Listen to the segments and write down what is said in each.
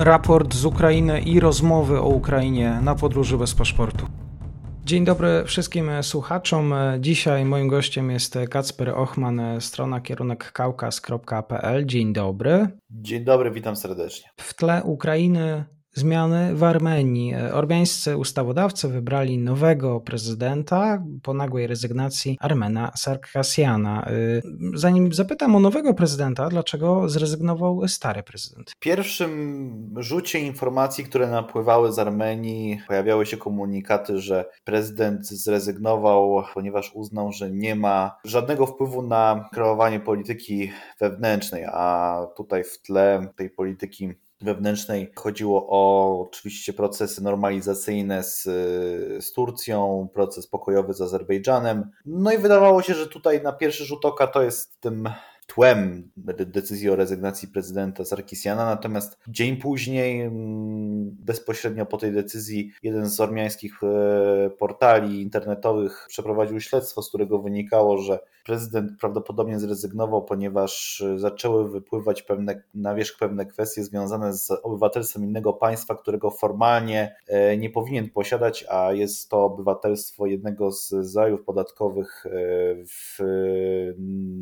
raport z Ukrainy i rozmowy o Ukrainie na podróży bez paszportu. Dzień dobry wszystkim słuchaczom. Dzisiaj moim gościem jest Kacper Ochman, strona kierunek kaukaz.pl. Dzień dobry. Dzień dobry, witam serdecznie. W tle Ukrainy zmiany w Armenii. Ormiańscy ustawodawcy wybrali nowego prezydenta po nagłej rezygnacji Armena Sarkasiana. Zanim zapytam o nowego prezydenta, dlaczego zrezygnował stary prezydent? W pierwszym rzucie informacji, które napływały z Armenii, pojawiały się komunikaty, że prezydent zrezygnował, ponieważ uznał, że nie ma żadnego wpływu na kreowanie polityki wewnętrznej, a tutaj w tle tej polityki wewnętrznej chodziło o oczywiście procesy normalizacyjne z, z Turcją, proces pokojowy z Azerbejdżanem. No i wydawało się, że tutaj na pierwszy rzut oka to jest tym tłem decyzji o rezygnacji prezydenta Sarkisiana, natomiast dzień później, mm, bezpośrednio po tej decyzji, jeden z ormiańskich e, portali internetowych przeprowadził śledztwo, z którego wynikało, że prezydent prawdopodobnie zrezygnował, ponieważ zaczęły wypływać pewne, na wierzch pewne kwestie związane z obywatelstwem innego państwa, którego formalnie e, nie powinien posiadać, a jest to obywatelstwo jednego z rajów podatkowych e, w,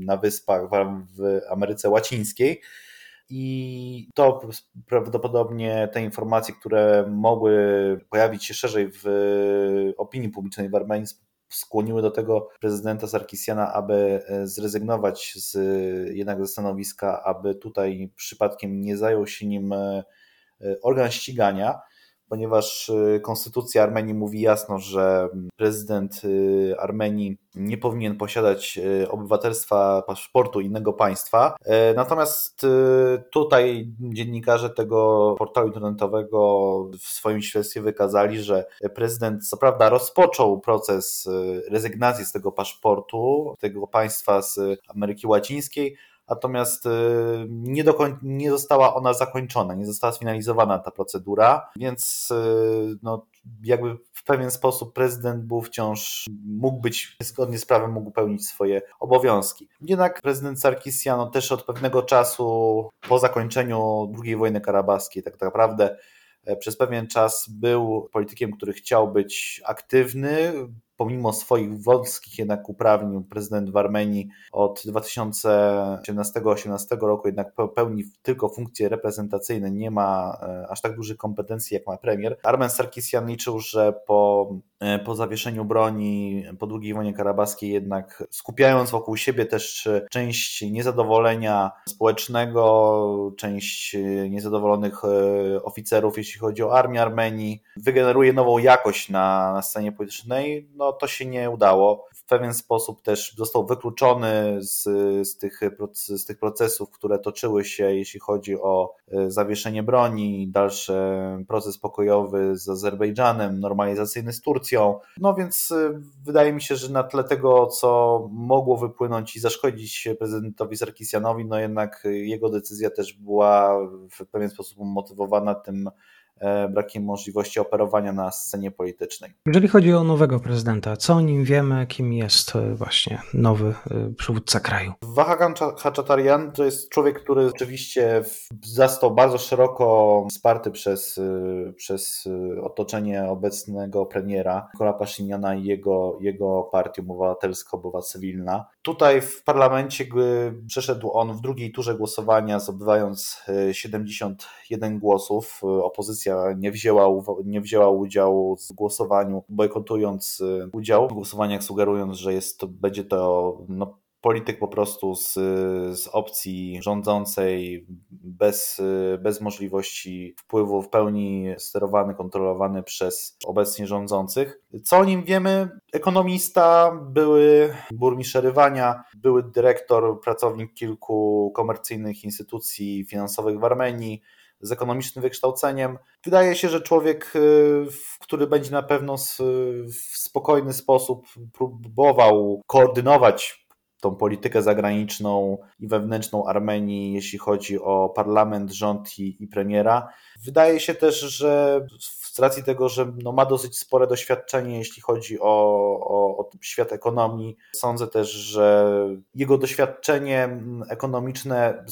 na wyspach w Ameryce Łacińskiej. I to prawdopodobnie te informacje, które mogły pojawić się szerzej w opinii publicznej w Armenii, skłoniły do tego prezydenta Sarkisiana, aby zrezygnować z, jednak ze stanowiska, aby tutaj przypadkiem nie zajął się nim e, organ ścigania ponieważ y, konstytucja Armenii mówi jasno, że prezydent y, Armenii nie powinien posiadać y, obywatelstwa, paszportu innego państwa. Natomiast tutaj dziennikarze tego portalu internetowego w swoim śledztwie wykazali, że prezydent co prawda rozpoczął proces rezygnacji z tego paszportu, tego państwa z Ameryki Łacińskiej, natomiast y, nie, dokoń, nie została ona zakończona, nie została sfinalizowana ta procedura, więc y, no, jakby w pewien sposób prezydent był wciąż, mógł być zgodnie z prawem, mógł pełnić swoje obowiązki. Jednak prezydent Sarkisian też od pewnego czasu po zakończeniu II wojny karabaskiej tak naprawdę e, przez pewien czas był politykiem, który chciał być aktywny, pomimo swoich wąskich jednak uprawnień, prezydent w Armenii od 2017-2018 roku jednak pełni tylko funkcje reprezentacyjne, nie ma e, aż tak dużych kompetencji jak ma premier. Armen Sarkisian liczył, że po, e, po zawieszeniu broni po II wojnie karabaskiej jednak skupiając wokół siebie też część niezadowolenia społecznego, część niezadowolonych e, oficerów, jeśli chodzi o armię Armenii, wygeneruje nową jakość na, na scenie politycznej, no to się nie udało. W pewien sposób też został wykluczony z, z, tych, z tych procesów, które toczyły się, jeśli chodzi o e, zawieszenie broni, dalszy proces pokojowy z Azerbejdżanem, normalizacyjny z Turcją. No więc e, wydaje mi się, że na tle tego, co mogło wypłynąć i zaszkodzić prezydentowi Sarkisianowi, no jednak jego decyzja też była w pewien sposób motywowana tym brakiem możliwości operowania na scenie politycznej. Jeżeli chodzi o nowego prezydenta, co o nim wiemy, kim jest e, właśnie nowy e, przywódca kraju? Wahagan Hachatarian to jest człowiek, który oczywiście został bardzo szeroko wsparty przez, przez otoczenie obecnego premiera Nikola Paszyniana i jego, jego partię obywatelsko-obywa cywilna. Tutaj w parlamencie przeszedł on w drugiej turze głosowania, zdobywając 71 głosów. Opozycja nie wzięła, nie wzięła udziału w głosowaniu, bojkotując y, udział w głosowaniach, sugerując, że jest to, będzie to no, polityk po prostu z, z opcji rządzącej, bez, bez możliwości wpływu, w pełni sterowany, kontrolowany przez obecnie rządzących. Co o nim wiemy? Ekonomista, były burmistrz Rywania, były dyrektor, pracownik kilku komercyjnych instytucji finansowych w Armenii, z ekonomicznym wykształceniem. Wydaje się, że człowiek, y, który będzie na pewno w spokojny sposób próbował koordynować tą politykę zagraniczną i wewnętrzną Armenii, jeśli chodzi o parlament, rząd i, i premiera. Wydaje się też, że z racji tego, że no ma dosyć spore doświadczenie, jeśli chodzi o, o, o świat ekonomii, sądzę też, że jego doświadczenie ekonomiczne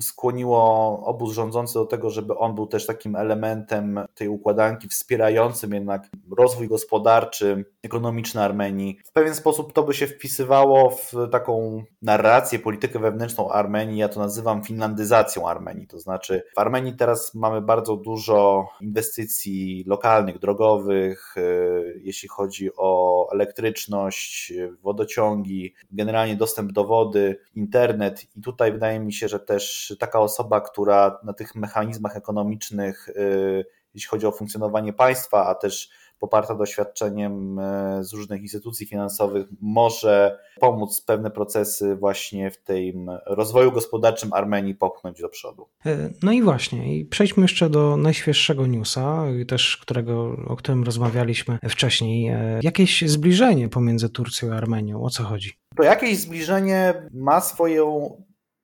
skłoniło obóz rządzący do tego, żeby on był też takim elementem tej układanki wspierającym jednak rozwój gospodarczy, ekonomiczny Armenii. W pewien sposób to by się wpisywało w taką narrację, politykę wewnętrzną Armenii. Ja to nazywam finlandyzacją Armenii. To znaczy, w Armenii teraz mamy bardzo dużo inwestycji lokalnych, drogowych, y, jeśli chodzi o elektryczność, wodociągi, generalnie dostęp do wody, internet. I tutaj wydaje mi się, że też taka osoba, która na tych mechanizmach ekonomicznych, y, jeśli chodzi o funkcjonowanie państwa, a też poparta doświadczeniem e, z różnych instytucji finansowych, może pomóc pewne procesy właśnie w tym rozwoju gospodarczym Armenii popchnąć do przodu. E, no i właśnie, i przejdźmy jeszcze do najświeższego newsa, też którego, o którym rozmawialiśmy wcześniej. Jakieś zbliżenie pomiędzy Turcją a Armenią, o co chodzi? To jakieś zbliżenie ma swoją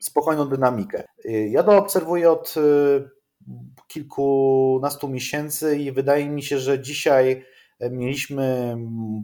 spokojną dynamikę. Ja to obserwuję od kilkunastu miesięcy i wydaje mi się, że dzisiaj mieliśmy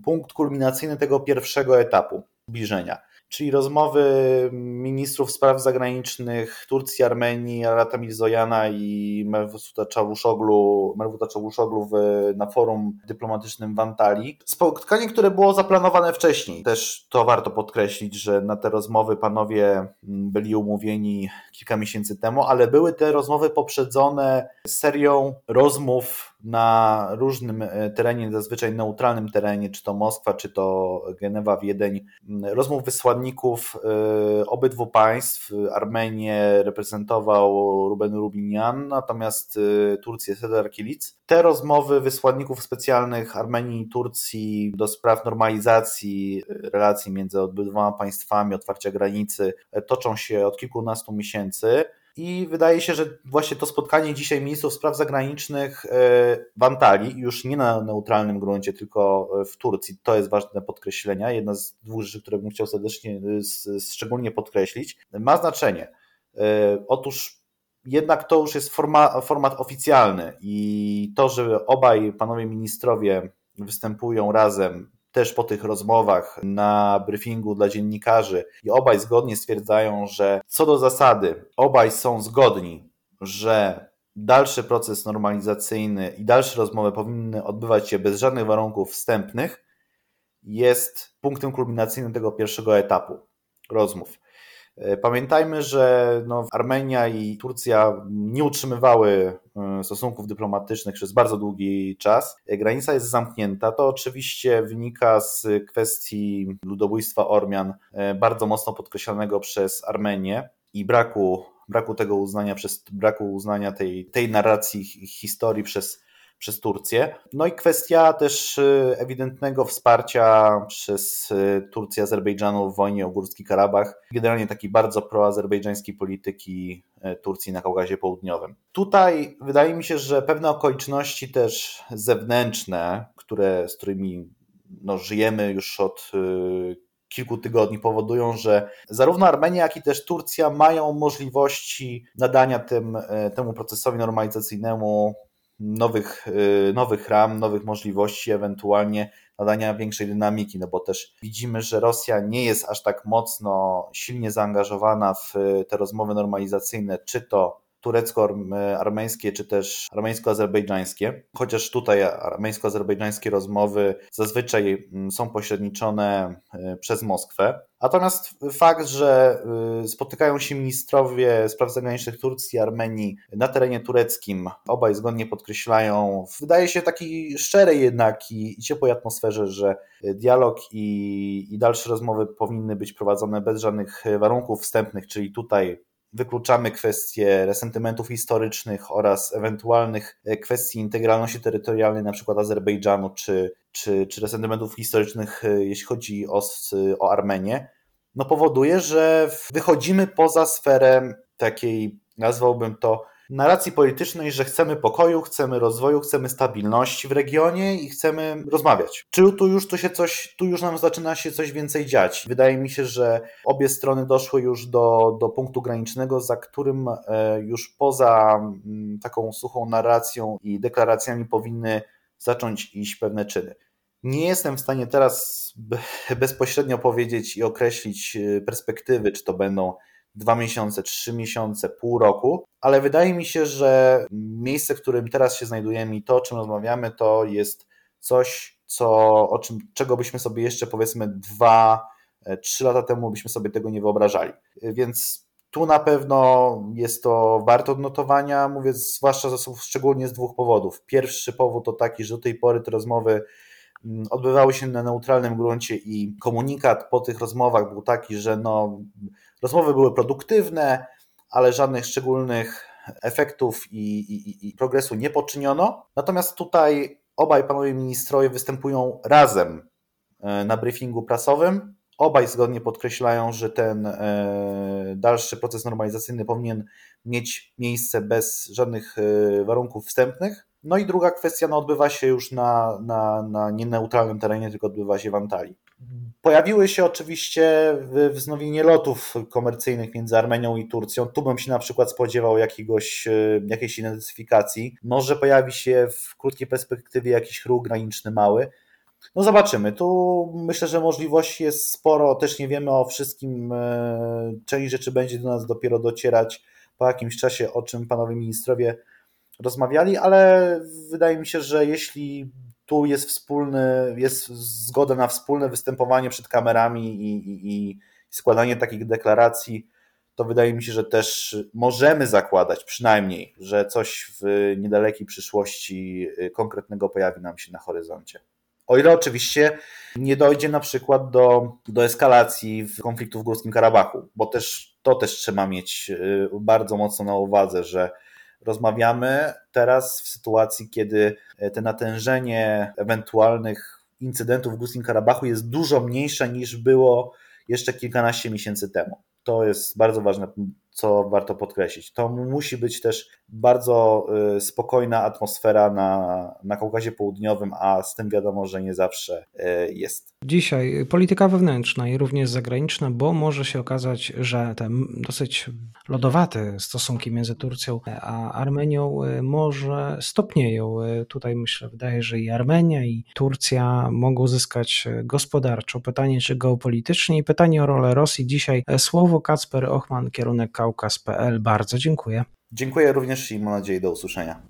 punkt kulminacyjny tego pierwszego etapu zbliżenia czyli rozmowy ministrów spraw zagranicznych Turcji, Armenii, Arata Mirzojana i Mervuta Czavuszoglu, Mervuta Czavuszoglu na forum dyplomatycznym w Antalii. Spotkanie, które było zaplanowane wcześniej. Też to warto podkreślić, że na te rozmowy panowie byli umówieni kilka miesięcy temu, ale były te rozmowy poprzedzone serią rozmów na różnym e, terenie, zazwyczaj neutralnym terenie, czy to Moskwa, czy to Genewa, Wiedeń, rozmów wysłanników e, obydwu państw. Armenię reprezentował Ruben Rubinian, natomiast e, Turcję Sedar Kilic. Te rozmowy wysłanników specjalnych Armenii i Turcji do spraw normalizacji relacji między obydwoma państwami, otwarcia granicy toczą się od kilkunastu miesięcy. I wydaje się, że właśnie to spotkanie dzisiaj ministrów spraw zagranicznych e, w Antalii, już nie na neutralnym gruncie, tylko w Turcji, to jest ważne podkreślenia. Jedna z dwóch rzeczy, które bym chciał serdecznie, szczególnie podkreślić, ma znaczenie. E, otóż jednak to już jest forma, format oficjalny i to, że obaj panowie ministrowie występują razem też po tych rozmowach na briefingu dla dziennikarzy i obaj zgodnie stwierdzają, że co do zasady obaj są zgodni, że dalszy proces normalizacyjny i dalsze rozmowy powinny odbywać się bez żadnych warunków wstępnych, jest punktem kulminacyjnym tego pierwszego etapu rozmów. E, pamiętajmy, że no, Armenia i Turcja nie utrzymywały e, stosunków dyplomatycznych przez bardzo długi czas. E, granica jest zamknięta. To oczywiście wynika z kwestii ludobójstwa Ormian, bardzo mocno podkreślanego przez Armenię i braku, braku tego uznania, przez braku uznania tej, tej narracji historii przez przez Turcję. No i kwestia też y, ewidentnego wsparcia przez y, Turcję Azerbejdżanu w wojnie o Górski Karabach. Generalnie takiej bardzo proazerbejdżańskiej polityki y, Turcji na Kaukazie Południowym. Tutaj wydaje mi się, że pewne okoliczności też zewnętrzne, które, z którymi no, żyjemy już od kilku tygodni powodują, że zarówno Armenia, jak i też Turcja mają możliwości nadania tym, temu procesowi normalizacyjnemu nowych, y, nowych ram, nowych możliwości, ewentualnie nadania większej dynamiki, no bo też widzimy, że Rosja nie jest aż tak mocno, silnie zaangażowana w te rozmowy normalizacyjne, czy to turecko-armeńskie, czy też armeńsko-azerbejdżańskie, chociaż tutaj armeńsko-azerbejdżańskie rozmowy zazwyczaj mm, są pośredniczone y, przez Moskwę. Natomiast fakt, że y, spotykają się ministrowie spraw zagranicznych Turcji i Armenii na terenie tureckim, obaj zgodnie podkreślają, wydaje się taki szczerej jednak i, ciepłej atmosferze, że dialog i, i dalsze rozmowy powinny być prowadzone bez żadnych warunków wstępnych, czyli tutaj wykluczamy kwestie resentymentów historycznych oraz ewentualnych e, kwestii integralności terytorialnej, na przykład Azerbejdżanu, czy, czy, czy resentymentów historycznych, e, jeśli chodzi o, o Armenię, no powoduje, że wychodzimy poza sferę takiej, nazwałbym to, narracji politycznej, że chcemy pokoju, chcemy rozwoju, chcemy stabilności w regionie i chcemy rozmawiać. Czy tu już tu się coś, tu już nam zaczyna się coś więcej dziać? Wydaje mi się, że obie strony doszły już do, do punktu granicznego, za którym e, już poza mm, taką suchą narracją i deklaracjami powinny zacząć iść pewne czyny. Nie jestem w stanie teraz bezpośrednio powiedzieć i określić e, perspektywy, czy to będą dwa miesiące, trzy miesiące, pół roku, ale wydaje mi się, że miejsce, w którym teraz się znajdujemy i to, o czym rozmawiamy, to jest coś, co, o czym, czego byśmy sobie jeszcze powiedzmy dwa, e, trzy lata temu byśmy sobie tego nie wyobrażali. Więc tu na pewno jest to warte odnotowania, mówię zwłaszcza szczególnie z dwóch powodów. Pierwszy powód to taki, że do tej pory te rozmowy odbywały się na neutralnym gruncie i komunikat po tych rozmowach był taki, że no, rozmowy były produktywne, ale żadnych szczególnych efektów i, i, i progresu nie poczyniono. Natomiast tutaj obaj panowie ministrowie występują razem e, na briefingu prasowym Obaj zgodnie podkreślają, że ten e, dalszy proces normalizacyjny powinien mieć miejsce bez żadnych e, warunków wstępnych. No i druga kwestia no, odbywa się już na, na, na nieneutralnym terenie, tylko odbywa się w Antalii. Pojawiły się oczywiście wznowienie lotów komercyjnych między Armenią i Turcją. Tu bym się na przykład spodziewał jakiegoś, e, jakiejś identyfikacji. Może pojawi się w krótkiej perspektywie jakiś ruch graniczny mały. No zobaczymy. Tu myślę, że możliwości jest sporo. Też nie wiemy o wszystkim. E, część rzeczy będzie do nas dopiero docierać po jakimś czasie, o czym panowie ministrowie rozmawiali, ale wydaje mi się, że jeśli tu jest wspólny, jest zgoda na wspólne występowanie przed kamerami i, i, i składanie takich deklaracji, to wydaje mi się, że też możemy zakładać przynajmniej, że coś w niedalekiej przyszłości konkretnego pojawi nam się na horyzoncie. O ile oczywiście nie dojdzie na przykład do, do eskalacji konfliktu w Górskim Karabachu, bo też to też trzeba mieć y, bardzo mocno na uwadze, że rozmawiamy teraz w sytuacji, kiedy te natężenie ewentualnych incydentów w Górskim Karabachu jest dużo mniejsze niż było jeszcze kilkanaście miesięcy temu. To jest bardzo ważne co warto podkreślić. To musi być też bardzo y, spokojna atmosfera na, na Kaukazie Południowym, a z tym wiadomo, że nie zawsze y, jest. Dzisiaj polityka wewnętrzna i również zagraniczna, bo może się okazać, że te dosyć lodowate stosunki między Turcją a Armenią y, może stopnieją. Tutaj myślę, wydaje, że i Armenia, i Turcja mogą zyskać gospodarczo. Pytanie, czy geopolitycznie i pytanie o rolę Rosji. Dzisiaj słowo Kacper Ochman, kierunek Kaukaz.pl. Bardzo dziękuję. Dziękuję również i mam nadzieję do usłyszenia.